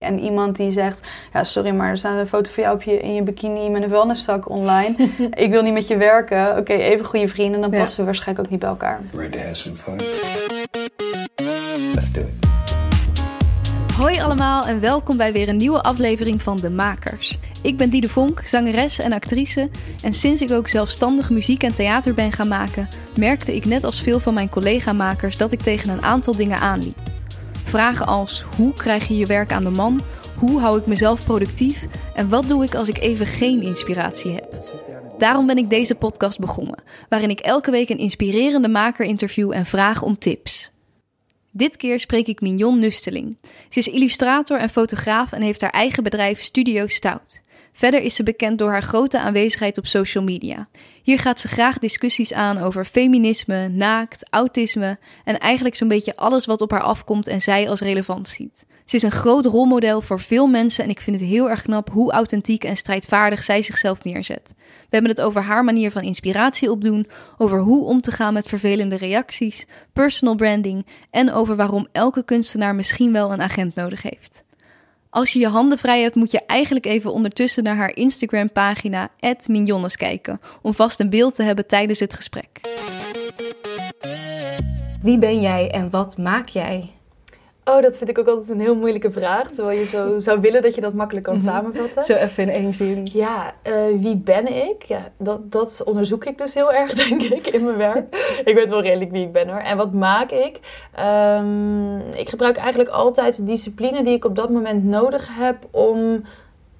En iemand die zegt, ja sorry, maar er staat een foto van jou op je, in je bikini met een vuilniszak online. ik wil niet met je werken. Oké, even goede vrienden, dan Ja. passen we waarschijnlijk ook niet bij elkaar. Ready to have some fun? Let's do it. Hoi allemaal en welkom bij weer een nieuwe aflevering van De Makers. Ik ben Diede Vonk, zangeres en actrice. En sinds ik ook zelfstandig muziek en theater ben gaan maken, merkte ik net als veel van mijn collega-makers dat ik tegen een aantal dingen aanliep. Vragen als hoe krijg je je werk aan de man? Hoe hou ik mezelf productief? En wat doe ik als ik even geen inspiratie heb? Daarom ben ik deze podcast begonnen, waarin ik elke week een inspirerende maker interview en vraag om tips. Dit keer spreek ik Mignon Nusteling. Ze is illustrator en fotograaf en heeft haar eigen bedrijf Studio Stout. Verder is ze bekend door haar grote aanwezigheid op social media. Hier gaat ze graag discussies aan over feminisme, naakt, autisme en eigenlijk zo'n beetje alles wat op haar afkomt en zij als relevant ziet. Ze is een groot rolmodel voor veel mensen en ik vind het heel erg knap hoe authentiek en strijdvaardig zij zichzelf neerzet. We hebben het over haar manier van inspiratie opdoen, over hoe om te gaan met vervelende reacties, personal branding en over waarom elke kunstenaar misschien wel een agent nodig heeft. Als je je handen vrij hebt, moet je eigenlijk even ondertussen naar haar Instagram-pagina @minjonnes kijken om vast een beeld te hebben tijdens het gesprek. Wie ben jij en wat maak jij? Oh, dat vind ik ook altijd een heel moeilijke vraag. Terwijl je zo zou willen dat je dat makkelijk kan samenvatten. Zo even in één zin. Ja, eh, wie ben ik? Ja, dat, dat onderzoek ik dus heel erg, denk ik, in mijn werk. ik weet wel redelijk wie ik ben hoor. En wat maak ik? Ehm, ik gebruik eigenlijk altijd de discipline die ik op dat moment nodig heb om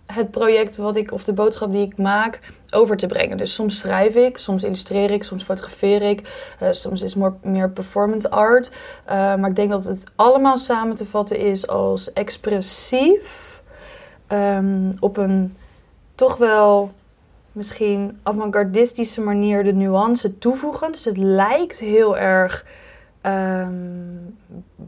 het project wat ik, of de boodschap die ik maak, over te brengen. Dus soms schrijf ik, soms illustreer ik, soms fotografeer ik, eh, soms is het meer performance art. Eh, maar ik denk dat het allemaal samen te vatten is als expressief. ehm, op een toch wel misschien avant-gardistische manier de nuance toevoegen. Dus het lijkt heel erg ehm,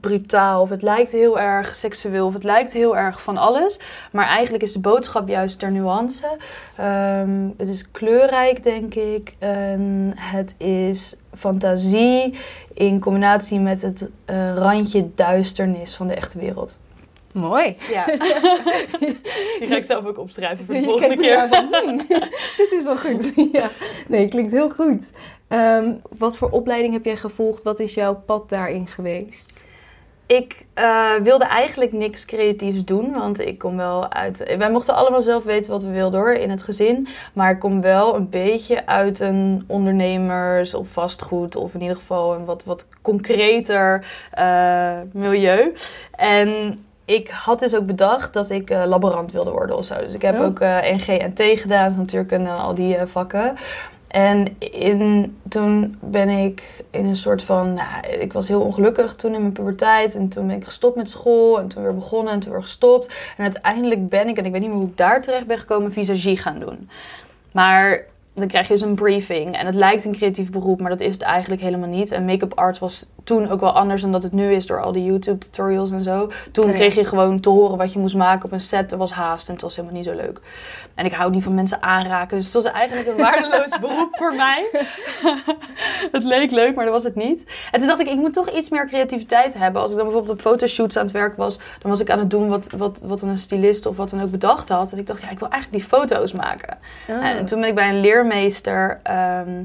brutaal, of het lijkt heel erg seksueel, of het lijkt heel erg van alles. Maar eigenlijk is de boodschap juist ter nuance. Ehm, het is kleurrijk, denk ik. En het is fantasie in combinatie met het eh, randje duisternis van de echte wereld. Mooi. Ja. Die ga ik zelf ook opschrijven voor de volgende keer. van, hmm, dit is wel goed. ja. Nee, klinkt heel goed. Ehm, wat voor opleiding heb jij gevolgd? Wat is jouw pad daarin geweest? Ik eh, wilde eigenlijk niks creatiefs doen, want ik kom wel uit. Wij mochten allemaal zelf weten wat we wilden hoor in het gezin. Maar ik kom wel een beetje uit een ondernemers- of vastgoed, of in ieder geval een wat, wat concreter eh, milieu. En ik had dus ook bedacht dat ik eh, laborant wilde worden of zo. Dus ik heb Oh. ook eh, NG en T gedaan, natuurkunde en al die vakken. En in, toen ben ik in een soort van. Nou, ik was heel ongelukkig toen in mijn puberteit. En toen ben ik gestopt met school. En toen weer begonnen en toen weer gestopt. En uiteindelijk ben ik, en ik weet niet meer hoe ik daar terecht ben gekomen, visagie gaan doen. Maar dan krijg je dus een briefing. En het lijkt een creatief beroep, maar dat is het eigenlijk helemaal niet. En make-up art was toen ook wel anders dan dat het nu is door al die YouTube tutorials en zo. Toen Oh kreeg je gewoon te horen wat je moest maken op een set. Er was haast en het was helemaal niet zo leuk. En ik hou niet van mensen aanraken. Dus het was eigenlijk een waardeloos beroep voor mij. het leek leuk, maar dat was het niet. En toen dacht ik, ik moet toch iets meer creativiteit hebben. Als ik dan bijvoorbeeld op fotoshoots aan het werk was, dan was ik aan het doen wat, wat, wat een stylist of wat dan ook bedacht had. En ik dacht, ja, ik wil eigenlijk die foto's maken. Ah. En toen ben ik bij een leermeester. ehm,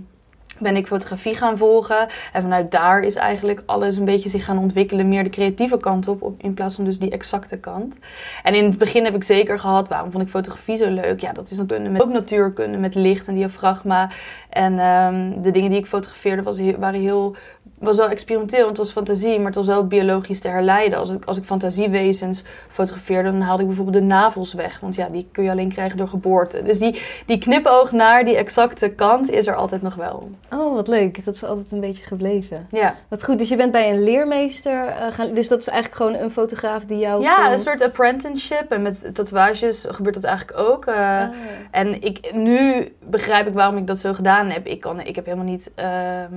ben ik fotografie gaan volgen. En vanuit daar is eigenlijk alles een beetje zich gaan ontwikkelen. Meer de creatieve kant op, in plaats van dus die exacte kant. En in het begin heb ik zeker gehad, waarom vond ik fotografie zo leuk? Ja, dat is natuurlijk met, ook natuurkunde met licht en diafragma. En ehm, de dingen die ik fotografeerde was, waren heel, was wel experimenteel. Want het was fantasie, maar het was wel biologisch te herleiden. Als ik, als ik fantasiewezens fotografeerde, dan haalde ik bijvoorbeeld de navels weg. Want ja, die kun je alleen krijgen door geboorte. Dus die, die knipoog naar die exacte kant is er altijd nog wel. Oh, wat leuk. Dat is altijd een beetje gebleven. Ja, Wat goed, dus je bent bij een leermeester eh, gaan... Dus dat is eigenlijk gewoon een fotograaf die jou... ja kon- een soort apprenticeship. En met tatoeages gebeurt dat eigenlijk ook. Eh, Ah. En ik, nu begrijp ik waarom ik dat zo gedaan heb. Ik, kan, ik heb helemaal niet ehm,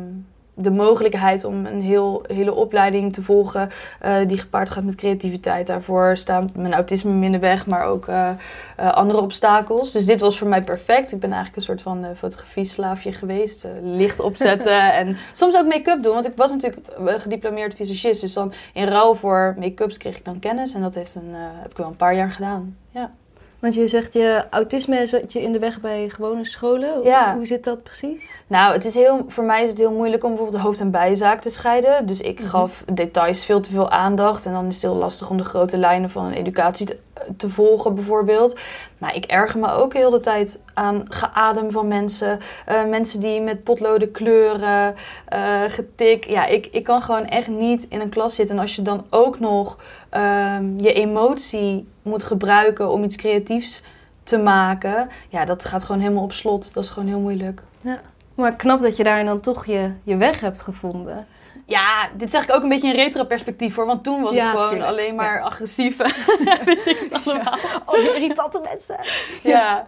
de mogelijkheid om een heel, hele opleiding te volgen uh, die gepaard gaat met creativiteit. Daarvoor staan mijn autisme minder weg, maar ook uh, uh, andere obstakels. Dus dit was voor mij perfect. Ik ben eigenlijk een soort van fotografie-slaafje geweest. licht opzetten en soms ook make-up doen. Want ik was natuurlijk gediplomeerd visagist. Dus dan in ruil voor make-ups kreeg ik dan kennis. En dat heeft een, heb ik wel een paar jaar gedaan. Want je zegt je autisme zat je in de weg bij gewone scholen. Ja. Hoe zit dat precies? Nou, het is heel, voor mij is het heel moeilijk om bijvoorbeeld hoofd- en bijzaak te scheiden. Dus ik gaf details veel te veel aandacht. En dan is het heel lastig om de grote lijnen van een educatie te, volgen, bijvoorbeeld. Maar ik erger me ook heel de tijd aan geadem van mensen. Uh, mensen die met potloden kleuren, uh, getik. Ja, ik, ik kan gewoon echt niet in een klas zitten. En als je dan ook nog um, je emotie moet gebruiken om iets creatiefs te maken, ja, dat gaat gewoon helemaal op slot. Dat is gewoon heel moeilijk. Ja. Maar knap dat je daar dan toch je, je weg hebt gevonden. Ja, dit zeg ik ook een beetje in retro-perspectief voor. Want toen was ja, ik gewoon tuurlijk. alleen maar ja. agressief. Weet ik het allemaal. Ja. Die irritante mensen. Ja.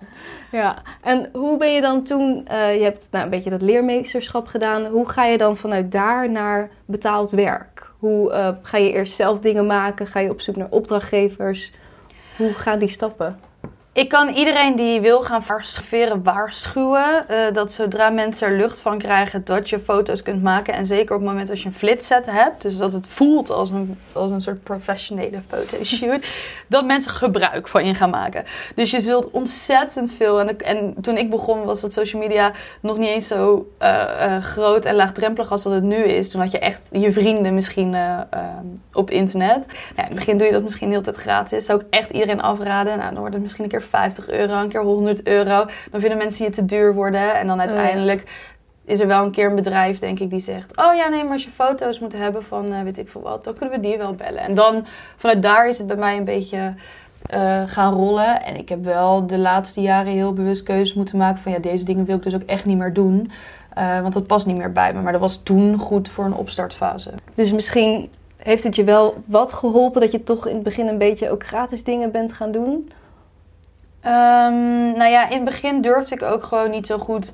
ja. En hoe ben je dan toen... Uh, je hebt nou, een beetje dat leermeesterschap gedaan. Hoe ga je dan vanuit daar naar betaald werk? Hoe uh, ga je eerst zelf dingen maken? Ga je op zoek naar opdrachtgevers? Hoe gaan die stappen? Ik kan iedereen die wil gaan fotograferen waarschuwen uh, dat zodra mensen er lucht van krijgen dat je foto's kunt maken. En zeker op het moment als je een flitset hebt, dus dat het voelt als een, als een soort professionele fotoshoot, dat mensen gebruik van je gaan maken. Dus je zult ontzettend veel. En, en toen ik begon was dat social media nog niet eens zo uh, uh, groot en laagdrempelig als dat het nu is. Toen had je echt je vrienden misschien op internet. Nou, in het begin doe je dat misschien de hele tijd gratis. Zou ik echt iedereen afraden. Nou, dan wordt het misschien een keer 50 euro, een keer 100 euro. Dan vinden mensen je te duur worden. En dan uiteindelijk is er wel een keer een bedrijf, denk ik, die zegt: Oh ja, nee, maar als je foto's moet hebben van uh, weet ik veel wat, dan kunnen we die wel bellen. En dan vanuit daar is het bij mij een beetje. Uh, gaan rollen. En ik heb wel de laatste jaren heel bewust keuzes moeten maken van ja, deze dingen wil ik dus ook echt niet meer doen. Uh, want dat past niet meer bij me. Maar dat was toen goed voor een opstartfase. Dus misschien heeft het je wel wat geholpen dat je toch in het begin een beetje ook gratis dingen bent gaan doen? Um, nou ja, in het begin durfde ik ook gewoon niet zo goed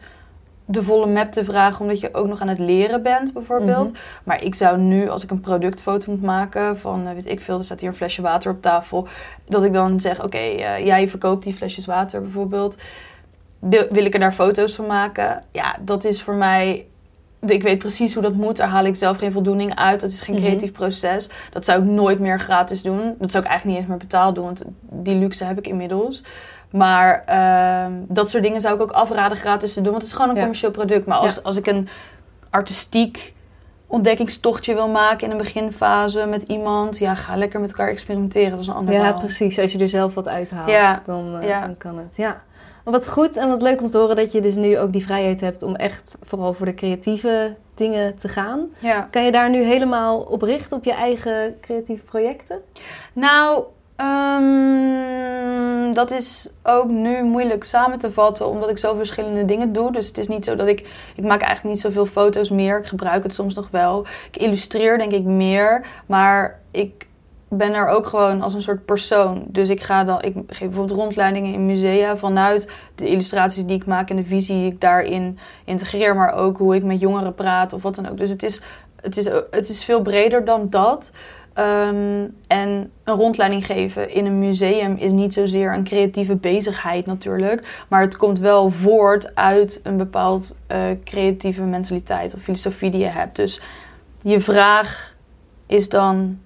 de volle map te vragen, omdat je ook nog aan het leren bent, bijvoorbeeld. Mhm. Maar ik zou nu, als ik een productfoto moet maken van, uh, weet ik veel, er staat hier een flesje water op tafel, dat ik dan zeg: Oké, okay, uh, jij verkoopt die flesjes water bijvoorbeeld. Wil, wil ik er daar foto's van maken? Ja, dat is voor mij ik weet precies hoe dat moet. Daar haal ik zelf geen voldoening uit. Dat is geen mhm. creatief proces. Dat zou ik nooit meer gratis doen. Dat zou ik eigenlijk niet eens meer betaald doen. Want die luxe heb ik inmiddels. Maar uh, dat soort dingen zou ik ook afraden gratis te doen. Want het is gewoon een commercieel product. Maar als, als ik een artistiek ontdekkingstochtje wil maken in een beginfase met iemand, ja, ga lekker met elkaar experimenteren. Dat is een ander Ja, precies. Als je er zelf wat uithaalt, dan, uh, dan kan het. Ja. wat goed en wat leuk om te horen dat je dus nu ook die vrijheid hebt om echt vooral voor de creatieve dingen te gaan. Ja. Kan je daar nu helemaal op richten op je eigen creatieve projecten? Nou, Um, dat is ook nu moeilijk samen te vatten, omdat ik zo verschillende dingen doe. Dus het is niet zo dat ik. Ik maak eigenlijk niet zoveel foto's meer. Ik gebruik het soms nog wel. Ik illustreer denk ik meer. Maar ik ben er ook gewoon als een soort persoon. Dus ik ga dan. Ik geef bijvoorbeeld rondleidingen in musea vanuit de illustraties die ik maak en de visie die ik daarin integreer. Maar ook hoe ik met jongeren praat of wat dan ook. Dus het is, het is, het is veel breder dan dat. Um, en een rondleiding geven in een museum is niet zozeer een creatieve bezigheid natuurlijk. Maar het komt wel voort uit een bepaald uh, creatieve mentaliteit of filosofie die je hebt. Dus je vraag is dan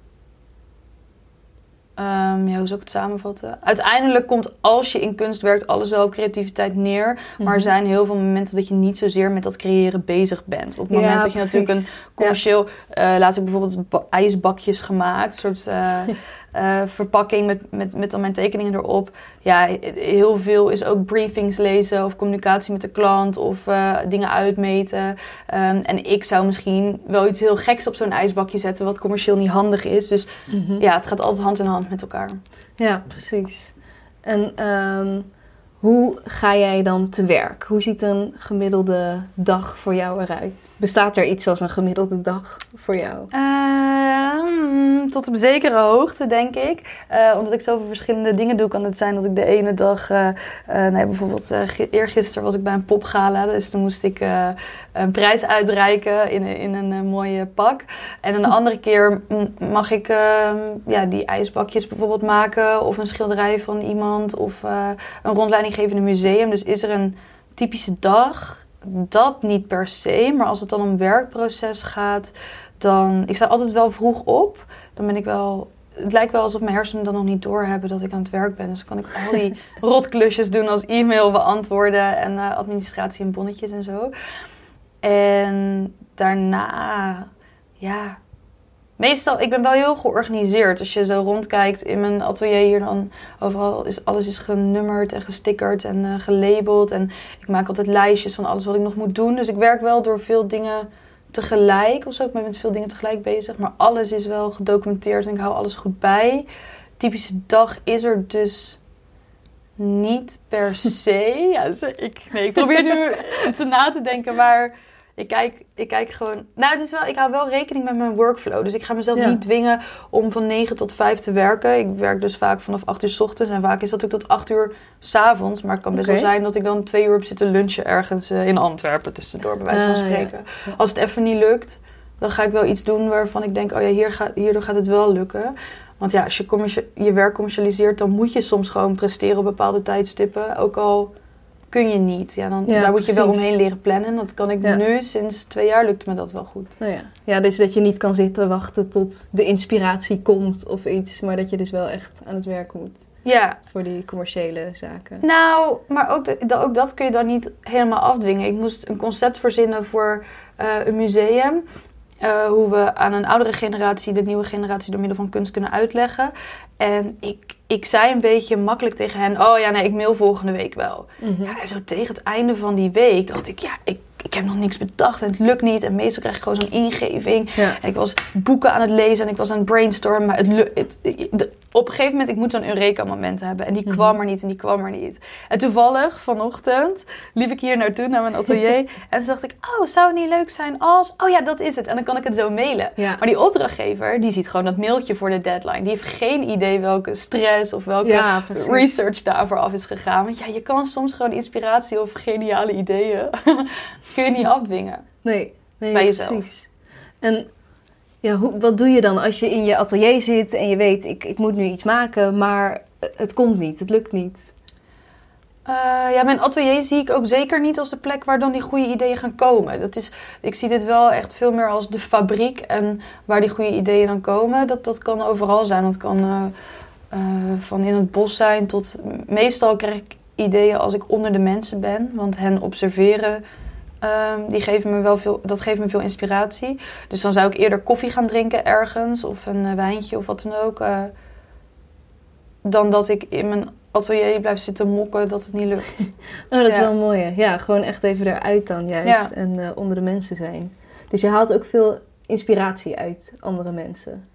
Um, ja, hoe zou ik het samenvatten? Uiteindelijk komt als je in kunst werkt alles wel op creativiteit neer. Maar er mhm. zijn heel veel momenten dat je niet zozeer met dat creëren bezig bent. Op het moment dat je natuurlijk een commercieel... Ja. Uh, laatst heb ik bijvoorbeeld ijsbakjes gemaakt. Soort... Uh, uh, verpakking met, met, met dan mijn tekeningen erop. Ja, heel veel is ook briefings lezen of communicatie met de klant of uh, dingen uitmeten. Um, en ik zou misschien wel iets heel geks op zo'n ijsbakje zetten, wat commercieel niet handig is. Dus mm -hmm. ja, het gaat altijd hand in hand met elkaar. Ja, precies. En um, hoe ga jij dan te werk? Hoe ziet een gemiddelde dag voor jou eruit? Bestaat er iets als een gemiddelde dag voor jou? Uh, tot op zekere hoogte, denk ik. Uh, omdat ik zoveel verschillende dingen doe, kan het zijn dat ik de ene dag... Uh, nee, bijvoorbeeld eergisteren was ik bij een popgala. Dus toen moest ik een prijs uitreiken in, in een uh, mooie pak. En een andere keer mag ik uh, ja, die ijsbakjes bijvoorbeeld maken. Of een schilderij van iemand. Of uh, een rondleiding geven in een museum. Dus is er een typische dag? Dat niet per se. Maar als het dan om werkproces gaat, dan... Ik sta altijd wel vroeg op. Dan ben ik wel het lijkt wel alsof mijn hersenen dan nog niet doorhebben dat ik aan het werk ben. Dus dan kan ik al die rotklusjes doen als e-mail beantwoorden en uh, administratie en bonnetjes en zo. En daarna, ja, meestal, ik ben wel heel georganiseerd. Als je zo rondkijkt in mijn atelier hier, dan overal is alles is genummerd en gestickerd en uh, gelabeld. En ik maak altijd lijstjes van alles wat ik nog moet doen. Dus ik werk wel door veel dingen tegelijk of zo. Ik ben met veel dingen tegelijk bezig. Maar alles is wel gedocumenteerd en ik hou alles goed bij. Typische dag is er dus niet per se. Ja, ik, nee, ik probeer nu te na te denken waar ik kijk, ik kijk gewoon. Nou, het is wel, ik hou wel rekening met mijn workflow. Dus ik ga mezelf niet dwingen om van 9 tot 5 te werken. Ik werk dus vaak vanaf 8 uur s ochtends. En vaak is dat ook tot 8 uur s avonds. Maar het kan best wel zijn dat ik dan twee uur heb zitten lunchen ergens uh, in Antwerpen tussendoor, bij wijze van ah, spreken. Als het even niet lukt, dan ga ik wel iets doen waarvan ik denk: oh ja, hier gaat, hierdoor gaat het wel lukken. Want ja, als je je werk commercialiseert, dan moet je soms gewoon presteren op bepaalde tijdstippen. Ook al kun je niet. Ja, dan, daar moet je wel omheen leren plannen. Dat kan ik nu, sinds twee jaar lukt me dat wel goed. Nou ja. ja, dus dat je niet kan zitten wachten tot de inspiratie komt of iets. Maar dat je dus wel echt aan het werk moet. Ja. Voor die commerciële zaken. Nou, maar ook, de, ook dat kun je dan niet helemaal afdwingen. Ik moest een concept verzinnen voor uh, een museum. Uh, hoe we aan een oudere generatie de nieuwe generatie door middel van kunst kunnen uitleggen. En ik, ik zei een beetje makkelijk tegen hen: Oh ja, nee, ik mail volgende week wel. Mhm. ja, en zo tegen het einde van die week dacht ik: Ja, ik ik heb nog niks bedacht en het lukt niet. En meestal krijg ik gewoon zo'n ingeving. En ik was boeken aan het lezen en ik was aan het brainstormen. Maar het, het, op een gegeven moment, ik moet zo'n Eureka-moment hebben. En die mhm. kwam er niet en die kwam er niet. En toevallig, vanochtend, liep ik hier naartoe, naar mijn atelier. en toen dacht ik, oh, zou het niet leuk zijn als... Oh ja, dat is het. En dan kan ik het zo mailen. Maar die opdrachtgever, die ziet gewoon dat mailtje voor de deadline. Die heeft geen idee welke stress of welke research daarvoor af is gegaan. Want ja, je kan soms gewoon inspiratie of geniale ideeën kun je niet afdwingen. Nee, nee bij jezelf. Precies. En ja, hoe, wat doe je dan als je in je atelier zit en je weet, ik, ik moet nu iets maken, maar het komt niet, het lukt niet? Uh, ja, mijn atelier zie ik ook zeker niet als de plek waar dan die goede ideeën gaan komen. Dat is, ik zie dit wel echt veel meer als de fabriek en waar die goede ideeën dan komen. Dat, dat kan overal zijn. Dat kan uh, uh, van in het bos zijn tot... Meestal krijg ik ideeën als ik onder de mensen ben. Want hen observeren Um, die geven me wel veel, dat geeft me veel inspiratie. Dus dan zou ik eerder koffie gaan drinken ergens of een uh, wijntje of wat dan ook. Uh, dan dat ik in mijn atelier blijf zitten mokken dat het niet lukt. oh, dat is wel mooi. Ja, gewoon echt even eruit dan juist. En uh, onder de mensen zijn. Dus je haalt ook veel inspiratie uit andere mensen.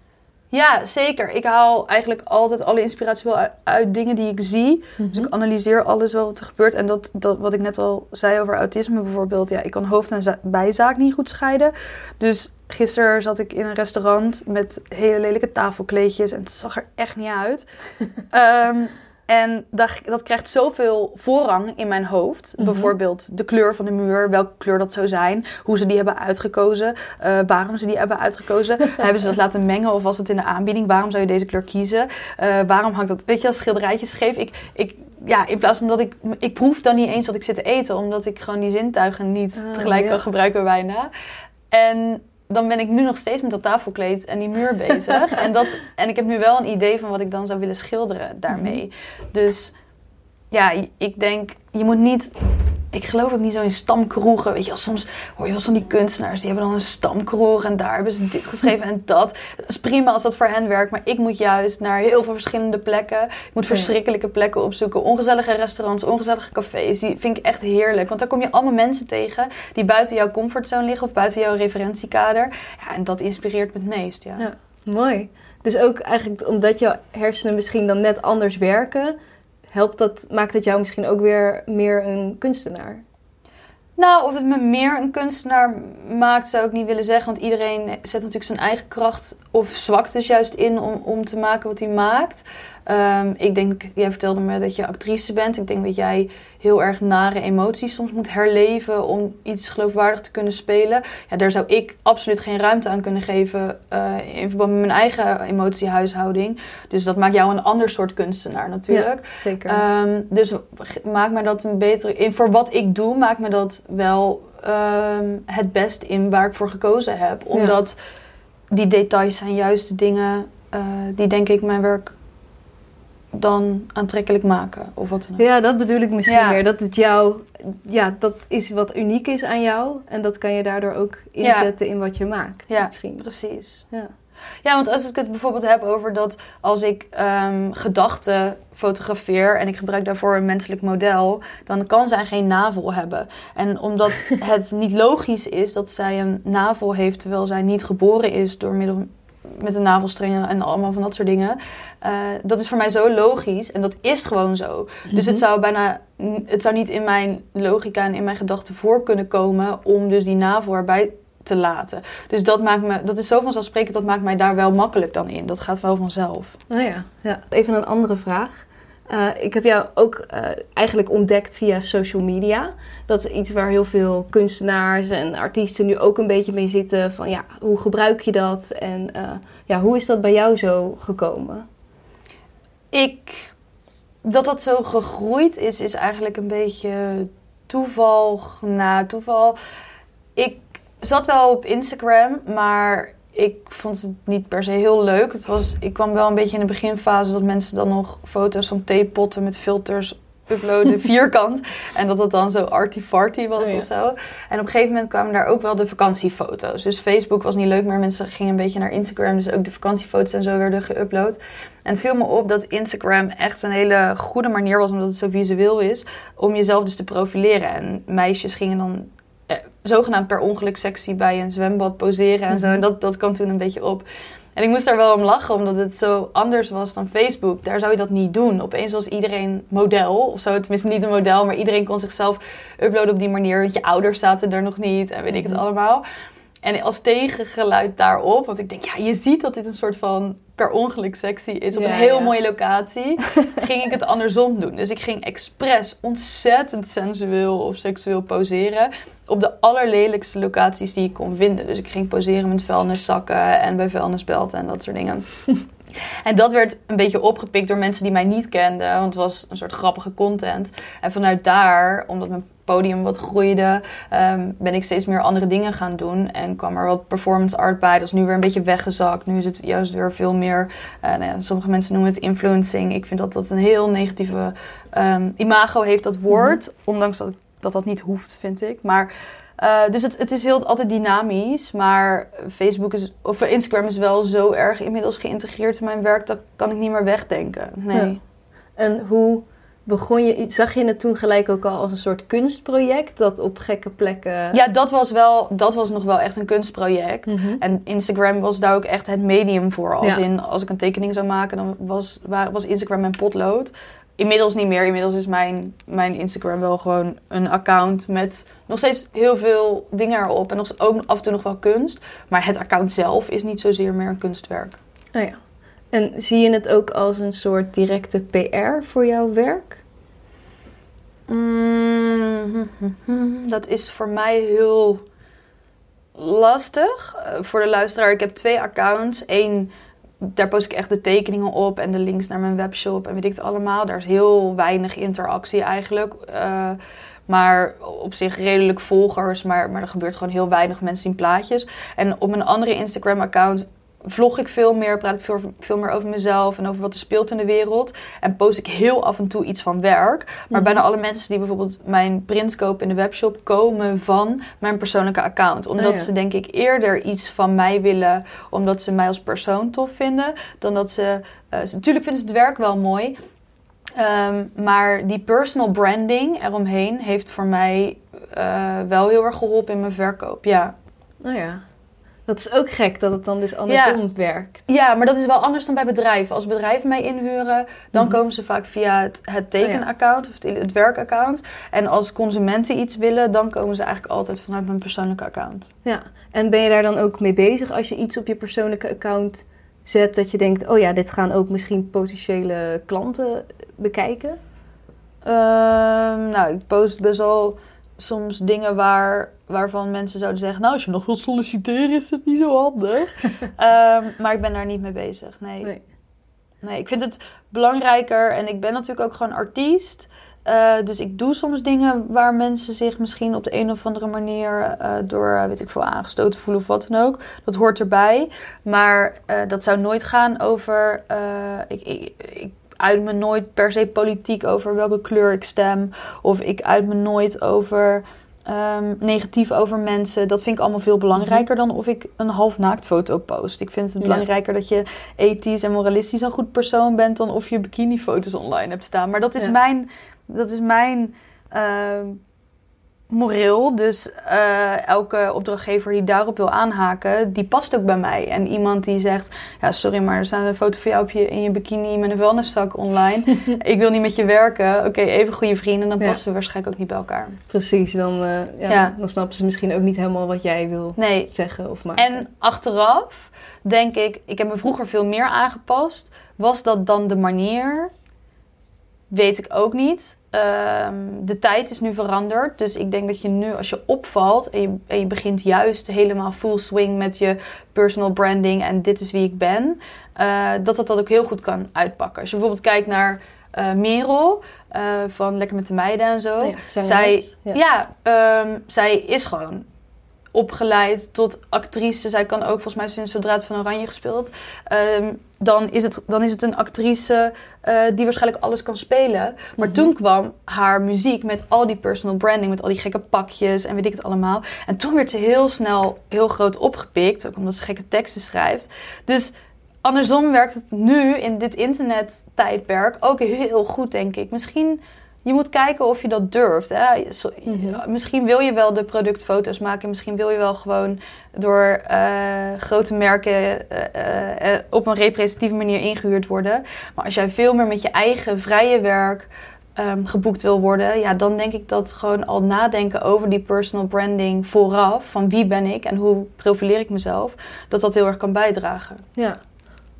Ja, zeker. Ik haal eigenlijk altijd alle inspiratie wel uit, dingen die ik zie. Dus ik mhm. analyseer alles wel wat er gebeurt. En dat, dat wat ik net al zei over autisme bijvoorbeeld. Ja, ik kan hoofd- en bijzaak niet goed scheiden. Dus gisteren zat ik in een restaurant met hele lelijke tafelkleedjes. En het zag er echt niet uit. um, En dat, dat krijgt zoveel voorrang in mijn hoofd. Mhm. Bijvoorbeeld de kleur van de muur, welke kleur dat zou zijn, hoe ze die hebben uitgekozen, uh, waarom ze die hebben uitgekozen. hebben ze dat laten mengen of was het in de aanbieding? Waarom zou je deze kleur kiezen? Uh, waarom hangt dat, weet je, als schilderijtjes scheef? Ik, ik, ja, in plaats van dat ik, ik proef dan niet eens wat ik zit te eten, omdat ik gewoon die zintuigen niet ah, tegelijk kan gebruiken bijna. En dan ben ik nu nog steeds met dat tafelkleed en die muur bezig. en, dat, en ik heb nu wel een idee van wat ik dan zou willen schilderen daarmee. Mhm. Dus ja, ik denk, je moet niet ik geloof ook niet zo in stamkroegen. Weet je, soms hoor je wel van die kunstenaars, die hebben dan een stamkroeg en daar hebben ze dit geschreven en dat. Dat is prima als dat voor hen werkt, maar ik moet juist naar heel veel verschillende plekken. Ik moet verschrikkelijke plekken opzoeken. Ongezellige restaurants, ongezellige cafés, die vind ik echt heerlijk. Want daar kom je allemaal mensen tegen die buiten jouw comfortzone liggen of buiten jouw referentiekader. Ja, en dat inspireert me het meest, ja. ja mooi. Dus ook eigenlijk omdat jouw hersenen misschien dan net anders werken helpt dat, maakt het jou misschien ook weer meer een kunstenaar? Nou, of het me meer een kunstenaar maakt, zou ik niet willen zeggen. Want iedereen zet natuurlijk zijn eigen kracht of zwaktes juist in om, om te maken wat hij maakt. Ehm, ik denk, jij vertelde me dat je actrice bent. Ik denk dat jij heel erg nare emoties soms moet herleven om iets geloofwaardig te kunnen spelen. Ja, daar zou ik absoluut geen ruimte aan kunnen geven uh, in verband met mijn eigen emotiehuishouding. Dus dat maakt jou een ander soort kunstenaar natuurlijk. Ja, zeker. Um, dus maakt mij dat een betere. In, voor wat ik doe, maakt me dat wel um, het best in waar ik voor gekozen heb. Omdat die details zijn juist de dingen uh, die denk ik mijn werk dan aantrekkelijk maken of wat dan ook. Ja, dat bedoel ik misschien ja. meer. Dat het jou, ja, dat is wat uniek is aan jou en dat kan je daardoor ook inzetten ja. in wat je maakt. Ja, misschien. precies. Ja. Ja, want als ik het bijvoorbeeld heb over dat als ik um, gedachten fotografeer en ik gebruik daarvoor een menselijk model, dan kan zij geen navel hebben. En omdat het niet logisch is dat zij een navel heeft terwijl zij niet geboren is door middel met een navelstrengen en allemaal van dat soort dingen. Uh, dat is voor mij zo logisch en dat is gewoon zo. Mm -hmm. Dus het zou bijna, het zou niet in mijn logica en in mijn gedachten voor kunnen komen om dus die navel erbij te laten. Dus dat maakt me, dat is zo vanzelfsprekend, dat maakt mij daar wel makkelijk dan in. Dat gaat wel vanzelf. Oh ja, ja. even een andere vraag. Uh, ik heb jou ook uh, eigenlijk ontdekt via social media. Dat is iets waar heel veel kunstenaars en artiesten nu ook een beetje mee zitten. Van ja, hoe gebruik je dat? En uh, ja, hoe is dat bij jou zo gekomen? Ik, dat dat zo gegroeid is, is eigenlijk een beetje toeval na toeval. Ik zat wel op Instagram, maar ik vond het niet per se heel leuk. Het was, ik kwam wel een beetje in de beginfase dat mensen dan nog foto's van theepotten met filters uploaden, vierkant. En dat het dan zo arty-farty was oh, ja. of zo. En op een gegeven moment kwamen daar ook wel de vakantiefoto's. Dus Facebook was niet leuk meer. Mensen gingen een beetje naar Instagram. Dus ook de vakantiefoto's en zo werden geüpload. En het viel me op dat Instagram echt een hele goede manier was, omdat het zo visueel is, om jezelf dus te profileren. En meisjes gingen dan eh, zogenaamd per ongeluk sexy bij een zwembad poseren en mm -hmm. zo. En dat, dat kwam toen een beetje op. En ik moest daar wel om lachen, omdat het zo anders was dan Facebook. Daar zou je dat niet doen. Opeens was iedereen model, of zo. Tenminste, niet een model, maar iedereen kon zichzelf uploaden op die manier. Want je ouders zaten er nog niet en weet ik het allemaal. En als tegengeluid daarop, want ik denk, ja, je ziet dat dit een soort van per ongeluk sexy is op ja, een heel ja. mooie locatie, ging ik het andersom doen. Dus ik ging expres ontzettend sensueel of seksueel poseren op de allerlelijkste locaties die ik kon vinden. Dus ik ging poseren met vuilniszakken en bij vuilnisbelten en dat soort dingen. En dat werd een beetje opgepikt door mensen die mij niet kenden, want het was een soort grappige content. En vanuit daar, omdat mijn podium wat groeide, um, ben ik steeds meer andere dingen gaan doen. En kwam er wat performance art bij. Dat is nu weer een beetje weggezakt. Nu is het juist weer veel meer. Uh, nou ja, sommige mensen noemen het influencing. Ik vind dat dat een heel negatieve um, imago heeft, dat woord. Mm -hmm. Ondanks dat, dat dat niet hoeft, vind ik. Maar. Uh, dus het, het is heel altijd dynamisch, maar Facebook is, of Instagram is wel zo erg inmiddels geïntegreerd in mijn werk, dat kan ik niet meer wegdenken. Nee. Ja. En hoe begon je, zag je het toen gelijk ook al als een soort kunstproject dat op gekke plekken. Ja, dat was wel, dat was nog wel echt een kunstproject. Mm -hmm. En Instagram was daar ook echt het medium voor. Als ja. in, als ik een tekening zou maken, dan was, was Instagram mijn potlood. Inmiddels niet meer. Inmiddels is mijn, mijn Instagram wel gewoon een account met nog steeds heel veel dingen erop. En nog, ook af en toe nog wel kunst. Maar het account zelf is niet zozeer meer een kunstwerk. Oh ja. En zie je het ook als een soort directe PR voor jouw werk? Mm, dat is voor mij heel lastig. Uh, voor de luisteraar, ik heb twee accounts. Eén, daar post ik echt de tekeningen op en de links naar mijn webshop en weet ik het allemaal. Daar is heel weinig interactie eigenlijk. Uh, maar op zich redelijk volgers, maar, maar er gebeurt gewoon heel weinig. Mensen zien plaatjes. En op mijn andere Instagram-account vlog ik veel meer, praat ik veel, veel meer over mezelf en over wat er speelt in de wereld. En post ik heel af en toe iets van werk. Maar mm-hmm. bijna alle mensen die bijvoorbeeld mijn prints kopen in de webshop komen van mijn persoonlijke account. Omdat oh ja. ze denk ik eerder iets van mij willen, omdat ze mij als persoon tof vinden, dan dat ze... Uh, natuurlijk vinden ze het werk wel mooi, Um, maar die personal branding eromheen heeft voor mij uh, wel heel erg geholpen in mijn verkoop. Ja. Nou oh ja. Dat is ook gek dat het dan dus andersom ja. werkt. Ja, maar dat is wel anders dan bij bedrijven. Als bedrijven mij inhuren, dan mm -hmm. komen ze vaak via het, het tekenaccount oh ja. of het, het werkaccount. En als consumenten iets willen, dan komen ze eigenlijk altijd vanuit mijn persoonlijke account. Ja, en ben je daar dan ook mee bezig als je iets op je persoonlijke account zet dat je denkt, oh ja, dit gaan ook misschien potentiële klanten bekijken? Ehm, nou, ik post best wel soms dingen waar, waarvan mensen zouden zeggen... Nou, als je nog wilt solliciteren is het niet zo handig. Ehm, maar ik ben daar niet mee bezig, nee. Nee. Nee, ik vind het belangrijker en ik ben natuurlijk ook gewoon artiest. Eh, dus ik doe soms dingen waar mensen zich misschien op de een of andere manier eh, door, eh, weet ik veel, aangestoten voelen of wat dan ook. Dat hoort erbij. Maar dat zou nooit gaan over. ik, ik, ik uit me nooit per se politiek over welke kleur ik stem. Of ik uit me nooit over. Ehm, negatief over mensen. Dat vind ik allemaal veel belangrijker dan of ik een half naaktfoto post. Ik vind het Ja. belangrijker dat je ethisch en moralistisch een goed persoon bent dan of je bikinifoto's online hebt staan. Maar dat is Ja. mijn, dat is mijn ehm, moreel. Dus eh, elke opdrachtgever die daarop wil aanhaken, die past ook bij mij. En iemand die zegt, ja sorry, maar er staat een foto van jou op je, in je bikini met een wellnesszak online. ik wil niet met je werken. Oké, even goede vrienden, dan Ja. passen we waarschijnlijk ook niet bij elkaar. Precies, dan, eh, ja, Ja. dan snappen ze misschien ook niet helemaal wat jij wil Nee, zeggen of maken. En achteraf denk ik, ik heb me vroeger veel meer aangepast. Was dat dan de manier? Weet ik ook niet. Ehm, de tijd is nu veranderd. Dus ik denk dat je nu, als je opvalt en je, en je begint juist helemaal full swing met je personal branding en dit is wie ik ben, eh, dat dat dat ook heel goed kan uitpakken. Als je bijvoorbeeld kijkt naar eh Merel eh, van Lekker met de Meiden en zo. Oh ja, zij, ja. ehm, zij is gewoon opgeleid tot actrice. Zij kan ook volgens mij sinds zodra het van Oranje gespeeld. Ehm, dan, is het, dan is het een actrice eh, die waarschijnlijk alles kan spelen. Maar Mhm. toen kwam haar muziek met al die personal branding, met al die gekke pakjes en weet ik het allemaal. En toen werd ze heel snel heel groot opgepikt, ook omdat ze gekke teksten schrijft. Dus andersom werkt het nu in dit internettijdperk ook heel goed, denk ik. Misschien je moet kijken of je dat durft. Hè? Mhm. Misschien wil je wel de productfoto's maken. Misschien wil je wel gewoon door eh, grote merken eh, eh, eh, op een representatieve manier ingehuurd worden. Maar als jij veel meer met je eigen vrije werk ehm, geboekt wil worden, ja, dan denk ik dat gewoon al nadenken over die personal branding vooraf, van wie ben ik en hoe profileer ik mezelf, dat dat heel erg kan bijdragen. Ja.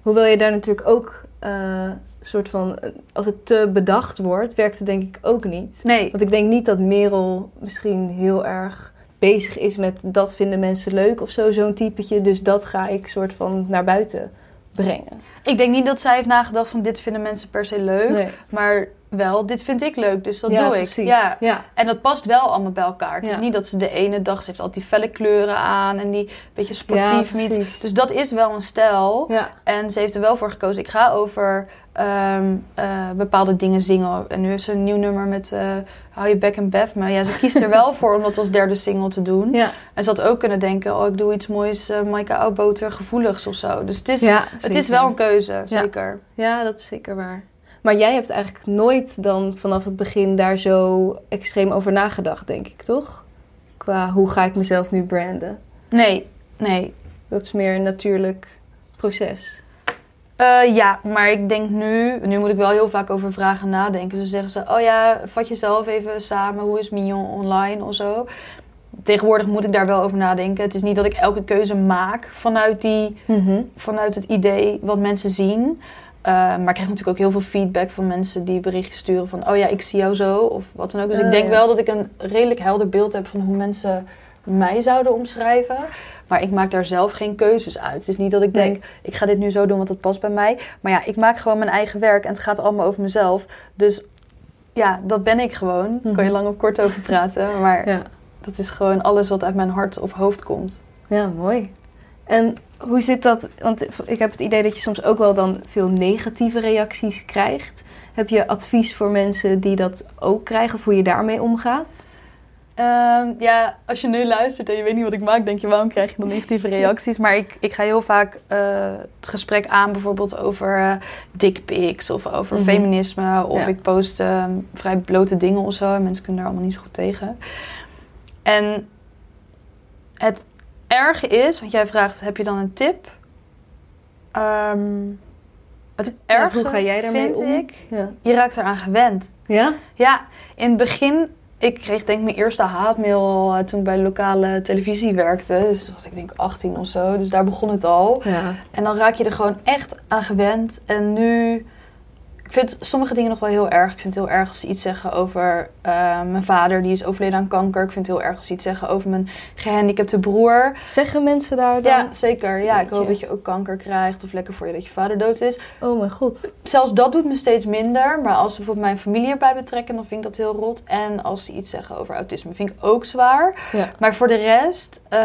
Hoewel je daar natuurlijk ook eh, soort van, eh, als het te bedacht wordt, werkt het denk ik ook niet. Nee, Want ik denk niet dat Merel misschien heel erg bezig is met dat vinden mensen leuk of zo, zo'n typetje. Dus dat ga ik soort van naar buiten brengen. ik denk niet dat zij heeft nagedacht van dit vinden mensen per se leuk, Nee. maar wel dit vind ik leuk, dus dat ja, doe ik. precies. Ja. ja. En dat past wel allemaal bij elkaar. Het Ja. is niet dat ze de ene dag, ze heeft altijd die felle kleuren aan en die beetje sportief Ja, niet. Dus dat is wel een stijl. Ja. En ze heeft er wel voor gekozen. Ik ga over ehm, eh, bepaalde dingen zingen. En nu is er een nieuw nummer met eh Hou je bek en bef. Maar ja, ze kiest er wel voor om dat als derde single te doen. Ja. En ze had ook kunnen denken, oh ik doe iets moois, uh, Maaike Oudboter gevoeligs of zo. Dus het is, het is wel een keuze, zeker. Ja, dat is zeker waar. Maar jij hebt eigenlijk nooit dan vanaf het begin daar zo extreem over nagedacht, denk ik, toch? Qua hoe ga ik mezelf nu branden? Nee, nee. Dat is meer een natuurlijk proces. Eh, ja, maar ik denk nu, nu moet ik wel heel vaak over vragen nadenken. Dus zeggen ze, oh ja, vat jezelf even samen, hoe is Mignon online of zo. Tegenwoordig moet ik daar wel over nadenken. Het is niet dat ik elke keuze maak vanuit, die, vanuit het idee wat mensen zien. Eh, maar ik krijg natuurlijk ook heel veel feedback van mensen die berichtjes sturen van, oh ja, ik zie jou zo of wat dan ook. Dus Oh, ik denk ja. wel dat ik een redelijk helder beeld heb van hoe mensen mij zouden omschrijven. Maar ik maak daar zelf geen keuzes uit. Het is niet dat ik Nee. denk, ik ga dit nu zo doen, want het past bij mij. Maar ja, ik maak gewoon mijn eigen werk en het gaat allemaal over mezelf. Dus ja, dat ben ik gewoon. Daar kan je Mhm. lang of kort over praten. Maar Ja. dat is gewoon alles wat uit mijn hart of hoofd komt. ja, mooi. En hoe zit dat? Want ik heb het idee dat je soms ook wel dan veel negatieve reacties krijgt. Heb je advies voor mensen die dat ook krijgen of hoe je daarmee omgaat? Ehm, ja, als je nu luistert en je weet niet wat ik maak, denk je waarom krijg je dan negatieve reacties? Maar ik, ik ga heel vaak eh, het gesprek aan bijvoorbeeld over dickpics of over Mhm. feminisme. Of Ja. ik post ehm, vrij blote dingen of zo. En mensen kunnen daar allemaal niet zo goed tegen. En het erge is, want jij vraagt, heb je dan een tip? Ehm, het Ja, ga jij daarmee vind om? ik, Ja. je raakt eraan gewend. Ja? Ja, in het begin ik kreeg denk ik mijn eerste haatmail uh, toen ik bij lokale televisie werkte. Dus toen was ik denk 18 of zo. Dus daar begon het al. Ja. En dan raak je er gewoon echt aan gewend. En nu ik vind sommige dingen nog wel heel erg. Ik vind het heel erg als ze iets zeggen over uh, mijn vader, die is overleden aan kanker. Ik vind het heel erg als ze iets zeggen over mijn gehandicapte broer. Zeggen mensen daar dan? Ja, zeker. Ja, ik hoop dat je ook kanker krijgt of lekker voor je dat je vader dood is. Oh mijn god. Zelfs dat doet me steeds minder. Maar als ze bijvoorbeeld mijn familie erbij betrekken, dan vind ik dat heel rot. En als ze iets zeggen over autisme, vind ik ook zwaar. Ja. Maar voor de rest uh,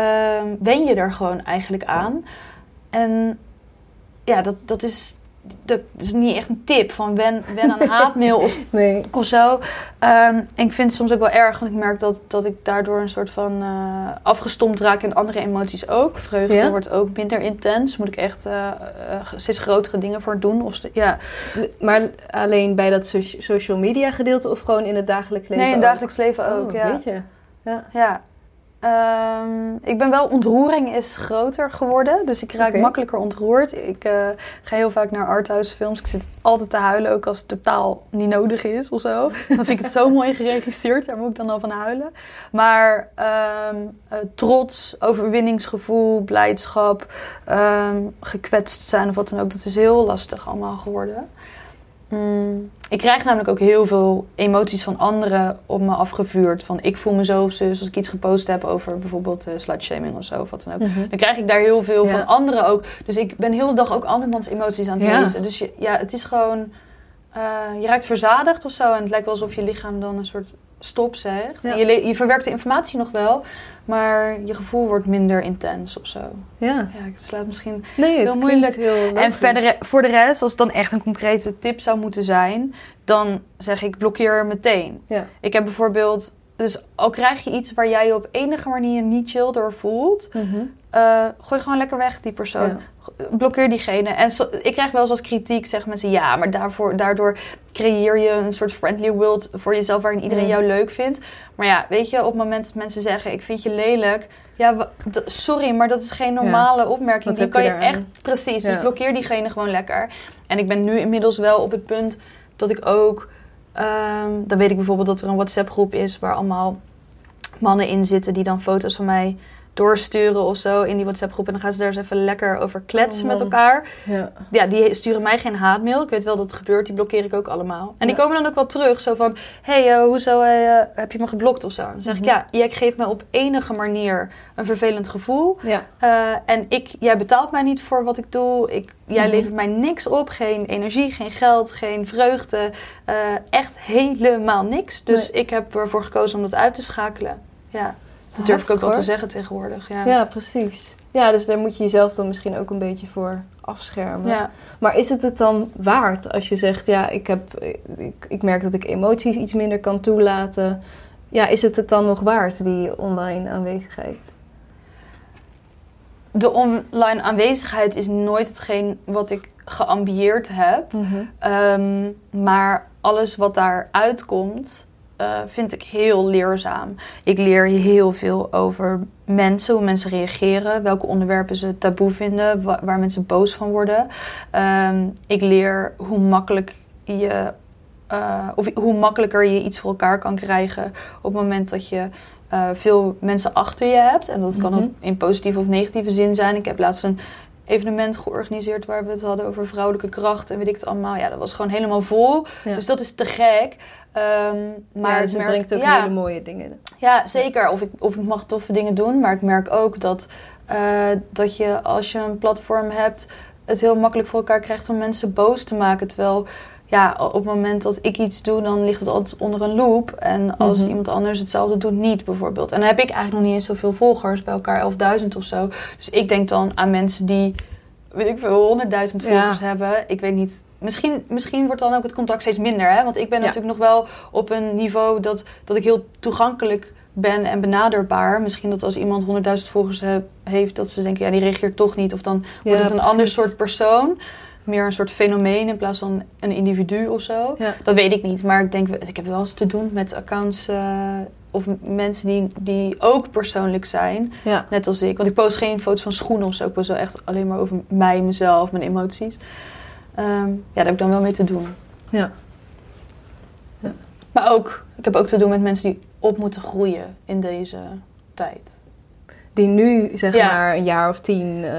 wen je er gewoon eigenlijk aan. En ja, dat, dat is dat is niet echt een tip van wen, wen aan haatmail of, nee. of zo. Um, en ik vind het soms ook wel erg, want ik merk dat, dat ik daardoor een soort van uh, afgestompt raak in andere emoties ook. Vreugde Ja? wordt ook minder intens. Moet ik echt uh, uh, steeds grotere dingen voor doen. Of ja. Maar alleen bij dat so- social media gedeelte of gewoon in het dagelijks leven? Nee, in het dagelijks leven ook. Oh, ja. weet je. Ja. Ja. Ehm, ik ben wel, ontroering is groter geworden. Dus ik raak makkelijker ontroerd. Ik eh, ga heel vaak naar arthouse films. Ik zit altijd te huilen, ook als het totaal niet nodig is of zo. Dan vind ik het zo mooi geregisseerd. Daar moet ik dan al van huilen. Maar ehm, eh, trots, overwinningsgevoel, blijdschap, ehm, gekwetst zijn of wat dan ook. Dat is heel lastig allemaal geworden. Mm, ik krijg namelijk ook heel veel emoties van anderen op me afgevuurd. Van ik voel me zo of zus. Als ik iets gepost heb over bijvoorbeeld uh, slutshaming of zo. Of wat dan ook. Mhm. Dan krijg ik daar heel veel Ja. van anderen ook. Dus ik ben heel de dag ook andermans emoties aan het Ja. lezen. Dus je, ja, het is gewoon... eh, je raakt verzadigd of zo. En het lijkt wel alsof je lichaam dan een soort stop zegt. Ja. En je, je verwerkt de informatie nog wel. Maar je gevoel wordt minder intens of zo. Ja. Ja, het slaat misschien Nee, het Heel moeilijk. heel en verder, voor de rest, als het dan echt een concrete tip zou moeten zijn, dan zeg ik blokkeer meteen. Ja. Ik heb bijvoorbeeld, dus al krijg je iets waar jij je op enige manier niet chill door voelt, Mhm. Eh, gooi gewoon lekker weg die persoon. Ja. Blokkeer diegene. En ik krijg wel eens als kritiek, zeggen mensen, ja, maar daarvoor, daardoor creëer je een soort friendly world voor jezelf waarin iedereen jou leuk vindt. Maar ja, weet je, op het moment dat mensen zeggen, ik vind je lelijk. Ja, sorry, maar dat is geen normale opmerking. Wat Die kan je echt, precies. Ja. Dus blokkeer diegene gewoon lekker. En ik ben nu inmiddels wel op het punt dat ik ook, ehm, dan weet ik bijvoorbeeld dat er een WhatsApp groep is waar allemaal mannen in zitten die dan foto's van mij doorsturen of zo in die WhatsApp groep. En dan gaan ze daar eens even lekker over kletsen Oh, met elkaar. Ja. Ja, die sturen mij geen haatmail. Ik weet wel dat het gebeurt, die blokkeer ik ook allemaal. En die komen dan ook wel terug, zo van... Hé, hey, eh, hoezo eh, heb je me geblokt of zo? Dan zeg Mhm. ik, ja, jij geeft me op enige manier een vervelend gevoel. Ja. Eh, en ik, jij betaalt mij niet voor wat ik doe. Ik, jij Mhm. levert mij niks op. Geen energie, geen geld, geen vreugde. Eh, echt helemaal niks. Dus ik heb ervoor gekozen om dat uit te schakelen. Ja, dat durf ik ook wel te zeggen tegenwoordig. Ja. ja, precies. Ja, dus daar moet je jezelf dan misschien ook een beetje voor afschermen. Ja. Maar is het het dan waard als je zegt, ja, ik, heb, ik, ik merk dat ik emoties iets minder kan toelaten. Ja, is het het dan nog waard, die online aanwezigheid? De online aanwezigheid is nooit hetgeen wat ik geambieerd heb. Ehm, maar alles wat daaruit komt, eh, vind ik heel leerzaam. Ik leer heel veel over mensen, hoe mensen reageren, welke onderwerpen ze taboe vinden, wa- waar mensen boos van worden. Ehm, ik leer hoe makkelijk je. eh, of hoe makkelijker je iets voor elkaar kan krijgen op het moment dat je eh, veel mensen achter je hebt. En dat kan Mhm. in positieve of negatieve zin zijn. Ik heb laatst een evenement georganiseerd waar we het hadden over vrouwelijke kracht en weet ik het allemaal. Ja, dat was gewoon helemaal vol. Ja. Dus dat is te gek. Ehm, maar ja, ik dus het merk- brengt ook ja, hele mooie dingen. ja, zeker. Of ik, of ik mag toffe dingen doen. Maar ik merk ook dat, eh, dat je als je een platform hebt, het heel makkelijk voor elkaar krijgt om mensen boos te maken. Terwijl ja, op het moment dat ik iets doe, dan ligt het altijd onder een loop. En als Mhm. iemand anders hetzelfde doet, niet bijvoorbeeld. En dan heb ik eigenlijk nog niet eens zoveel volgers, bij elkaar 11.000 of zo. Dus ik denk dan aan mensen die, weet ik veel, 100.000 Ja. volgers hebben. Ik weet niet. Misschien, misschien wordt dan ook het contact steeds minder. Hè? Want ik ben Ja. natuurlijk nog wel op een niveau dat, dat ik heel toegankelijk ben en benaderbaar. Misschien dat als iemand 100.000 volgers he- heeft, dat ze denken, ja, die reageert toch niet. Of dan wordt het een precies. ander soort persoon. Meer een soort fenomeen in plaats van een individu of zo. Ja. Dat weet ik niet. Maar ik denk, ik heb wel eens te doen met accounts eh, of mensen die, die ook persoonlijk zijn. Ja. Net als ik. Want ik post geen foto's van schoenen of zo. Ik post wel echt alleen maar over mij, mezelf, mijn emoties. Ehm, ja, daar heb ik dan wel mee te doen. Ja. Maar ook, ik heb ook te doen met mensen die op moeten groeien in deze tijd. Die nu, zeg Ja. maar, een jaar of tien, eh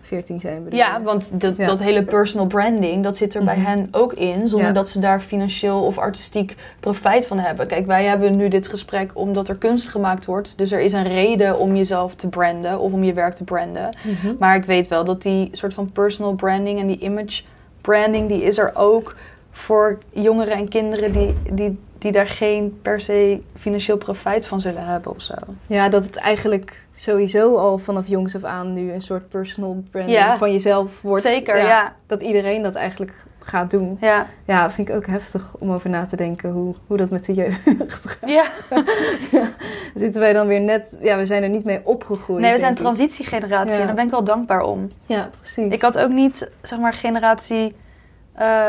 veertien zijn bedoel Ja, want dat, Ja. dat hele personal branding, dat zit er bij Mhm. hen ook in, zonder Ja. dat ze daar financieel of artistiek profijt van hebben. Kijk, wij hebben nu dit gesprek omdat er kunst gemaakt wordt, dus er is een reden om jezelf te branden of om je werk te branden. Mhm. Maar ik weet wel dat die soort van personal branding en die image branding, die is er ook voor jongeren en kinderen die, die, die daar geen per se financieel profijt van zullen hebben of zo. Ja, dat het eigenlijk sowieso al vanaf jongs af aan nu een soort personal branding Ja. van jezelf wordt. Zeker, ja. Dat iedereen dat eigenlijk gaat doen. Ja. Ja, vind ik ook heftig om over na te denken hoe, hoe dat met de jeugd gaat. ja. Zitten wij dan weer net... Ja, we zijn er niet mee opgegroeid. Nee, we zijn transitiegeneratie Ja. en daar ben ik wel dankbaar om. Ja, precies. Ik had ook niet, zeg maar, generatie, eh,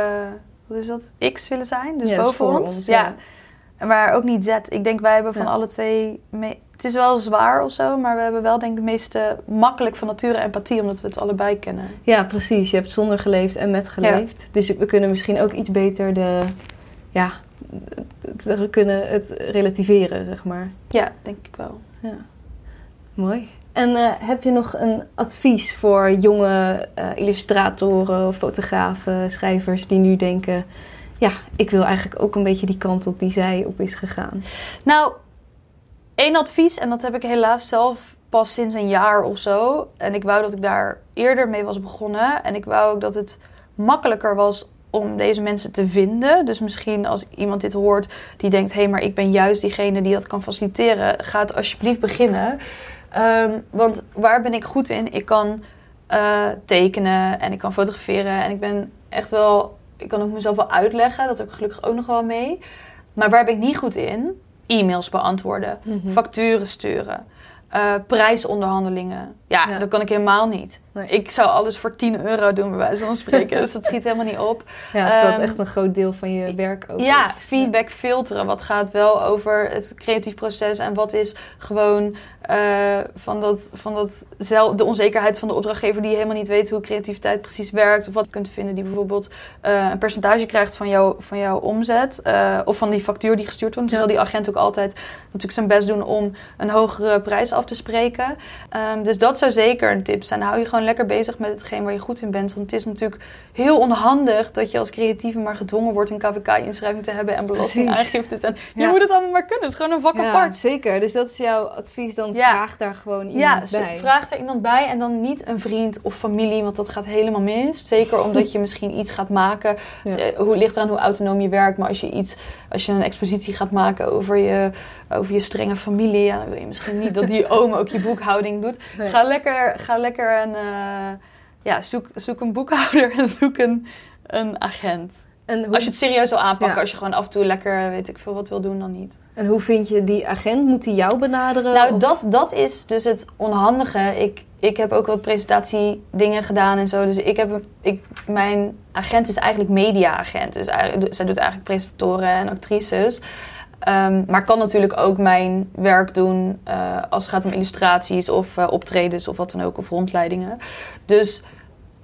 wat is dat, X willen zijn, dus Ja, boven ons. ons, ja. Maar ook niet Z. Ik denk wij hebben van alle twee, me- het is wel zwaar of zo, maar we hebben wel denk ik het meeste makkelijk van nature empathie, omdat we het allebei kennen. Ja, precies. Je hebt zonder geleefd en met geleefd. Dus we kunnen misschien ook iets beter de... Ja, we kunnen het relativeren, zeg maar. Ja, denk ik wel. Ja, mooi. En eh, heb je nog een advies voor jonge eh, illustratoren, fotografen, schrijvers die nu denken: ja, ik wil eigenlijk ook een beetje die kant op die zij op is gegaan? Nou, één advies, en dat heb ik helaas zelf pas sinds een jaar of zo. En ik wou dat ik daar eerder mee was begonnen. En ik wou ook dat het makkelijker was om deze mensen te vinden. Dus misschien als iemand dit hoort die denkt... hé, hey, maar ik ben juist diegene die dat kan faciliteren. Ga het alsjeblieft beginnen. Ehm, want waar ben ik goed in? Ik kan eh, tekenen en ik kan fotograferen. En ik ben echt wel... Ik kan ook mezelf wel uitleggen. Dat heb ik gelukkig ook nog wel mee. Maar waar ben ik niet goed in? E-mails beantwoorden, Mhm. facturen sturen, eh, prijsonderhandelingen. Ja, Ja. dat kan ik helemaal niet. Nee. Ik zou alles voor 10 euro doen, bij wijze van spreken. dus dat schiet helemaal niet op. Ja, terwijl het Ehm, echt een groot deel van je werk ook Ja, is. feedback filteren. Wat gaat wel over het creatief proces en wat is gewoon eh, van, dat, van dat zel, de onzekerheid van de opdrachtgever die helemaal niet weet hoe creativiteit precies werkt. Of wat je kunt vinden die bijvoorbeeld eh, een percentage krijgt van, jou, van jouw omzet. of van die factuur die gestuurd wordt. Dus Ja. zal die agent ook altijd natuurlijk zijn best doen om een hogere prijs af te spreken. Ehm, dus dat zou zeker een tip zijn. Hou je gewoon lekker bezig met hetgeen waar je goed in bent. Want het is natuurlijk heel onhandig dat je als creatieve maar gedwongen wordt een KVK-inschrijving te hebben en belastingaangiftes. En je Ja. moet het allemaal maar kunnen. Het is gewoon een vak Ja, apart. zeker. Dus dat is jouw advies. Dan Ja. vraag daar gewoon Ja, iemand bij. vraag er iemand bij en dan niet een vriend of familie, want dat gaat helemaal mis. Zeker omdat je misschien iets gaat maken. Ja. Dus, eh, Hoe ligt eraan hoe autonoom je werkt, maar als je iets, als je een expositie gaat maken over je, over je strenge familie, ja, dan wil je misschien niet dat die oom ook je boekhouding doet. Nee. Ga lekker, ga lekker een, eh, ja, zoek, zoek een boekhouder en zoek een, een agent. En hoe, Als je het serieus wil aanpakken, Ja. als je gewoon af en toe lekker, weet ik veel, wat wil doen, dan niet. en hoe vind je die agent? Moet die jou benaderen? Nou, Of- dat, dat is dus het onhandige. Ik, ik heb ook wat presentatiedingen gedaan en zo. Dus ik heb, ik, mijn agent is eigenlijk media-agent. Dus eigenlijk, zij doet eigenlijk presentatoren en actrices. Ehm, maar kan natuurlijk ook mijn werk doen eh, als het gaat om illustraties of eh, optredens of wat dan ook, of rondleidingen. Dus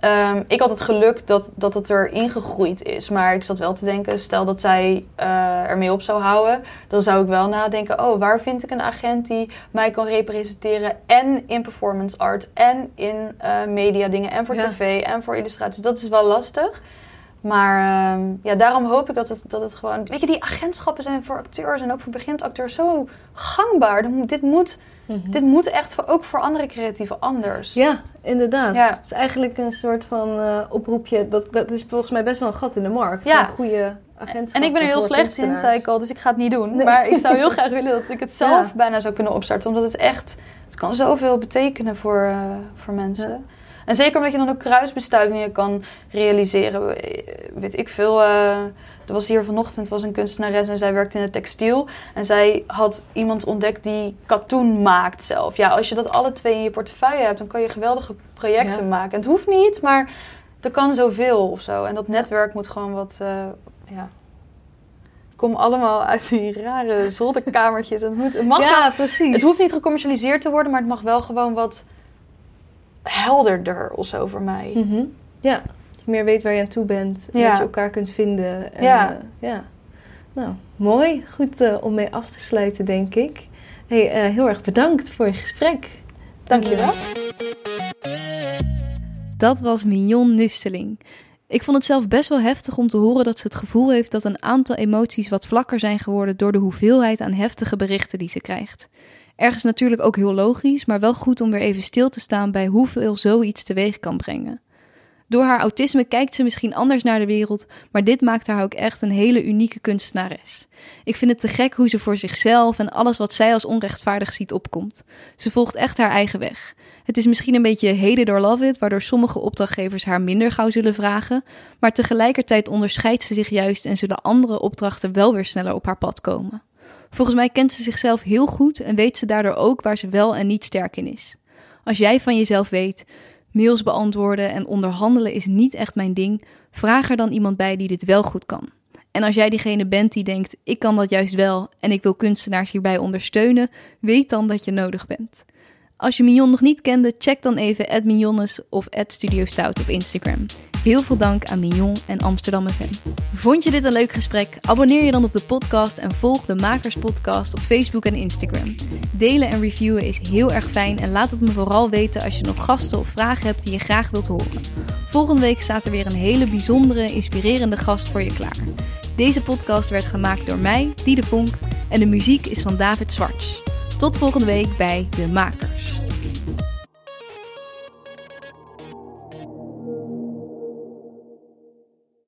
ehm, ik had het geluk dat, dat het er ingegroeid is. Maar ik zat wel te denken, stel dat zij eh ermee op zou houden, dan zou ik wel nadenken: oh, waar vind ik een agent die mij kan representeren en in performance art en in eh media dingen en voor Ja. tv en voor illustraties. Dat is wel lastig. Maar ehm, ja, daarom hoop ik dat het, dat het gewoon... Weet je, die agentschappen zijn voor acteurs en ook voor beginnend zo gangbaar. Dan moet- Dit moet, Mhm. dit moet echt voor, ook voor andere creatieven anders. Ja, inderdaad. Ja. Het is eigenlijk een soort van eh, oproepje. Dat, dat is volgens mij best wel een gat in de markt. Ja. Een goede agentschap. En ik ben er heel slecht in, zei ik al, dus ik ga het niet doen. Nee. Maar ik zou heel graag willen dat ik het zelf Ja. bijna zou kunnen opstarten. Omdat het echt, het kan zoveel betekenen voor, eh, voor mensen. Ja. En zeker omdat je dan ook kruisbestuivingen kan realiseren. Eh, Weet ik veel. eh, er was hier vanochtend was een kunstenares en zij werkte in het textiel. En zij had iemand ontdekt die katoen maakt zelf. Ja, als je dat alle twee in je portefeuille hebt, dan kan je geweldige projecten Ja. maken. En het hoeft niet, maar er kan zoveel of zo. En dat netwerk moet gewoon wat, eh, ja... Kom allemaal uit die rare zolderkamertjes. Het, moet, het, mag wel- Ja, precies. het hoeft niet gecommercialiseerd te worden, maar het mag wel gewoon wat helderder of zo voor mij. Mhm. Ja, dat je meer weet waar je aan toe bent. En Ja. dat je elkaar kunt vinden. En, Ja. eh, ja. Nou, mooi. Goed uh, om mee af te sluiten, denk ik. Hey, uh, heel erg bedankt voor je gesprek. Dankjewel. Dat was Mignon Nusteling. Ik vond het zelf best wel heftig om te horen dat ze het gevoel heeft dat een aantal emoties wat vlakker zijn geworden door de hoeveelheid aan heftige berichten die ze krijgt. Ergens natuurlijk ook heel logisch, maar wel goed om weer even stil te staan bij hoeveel zoiets teweeg kan brengen. Door haar autisme kijkt ze misschien anders naar de wereld, maar dit maakt haar ook echt een hele unieke kunstenares. Ik vind het te gek hoe ze voor zichzelf en alles wat zij als onrechtvaardig ziet opkomt. Ze volgt echt haar eigen weg. Het is misschien een beetje heden door love it, waardoor sommige opdrachtgevers haar minder gauw zullen vragen, maar tegelijkertijd onderscheidt ze zich juist en zullen andere opdrachten wel weer sneller op haar pad komen. Volgens mij kent ze zichzelf heel goed en weet ze daardoor ook waar ze wel en niet sterk in is. Als jij van jezelf weet, mails beantwoorden en onderhandelen is niet echt mijn ding, vraag er dan iemand bij die dit wel goed kan. En als jij diegene bent die denkt: ik kan dat juist wel en ik wil kunstenaars hierbij ondersteunen, weet dan dat je nodig bent. Als je Mignon nog niet kende, check dan even @mignonnes of Studio Stout op Instagram. Heel veel dank aan Mignon en Amsterdam FM. Vond je dit een leuk gesprek? Abonneer je dan op de podcast en volg de Makers Podcast op Facebook en Instagram. Delen en reviewen is heel erg fijn en laat het me vooral weten als je nog gasten of vragen hebt die je graag wilt horen. Volgende week staat er weer een hele bijzondere, inspirerende gast voor je klaar. Deze podcast werd gemaakt door mij, Diede Vonk, en de muziek is van David Zwarts. Tot volgende week bij De Makers.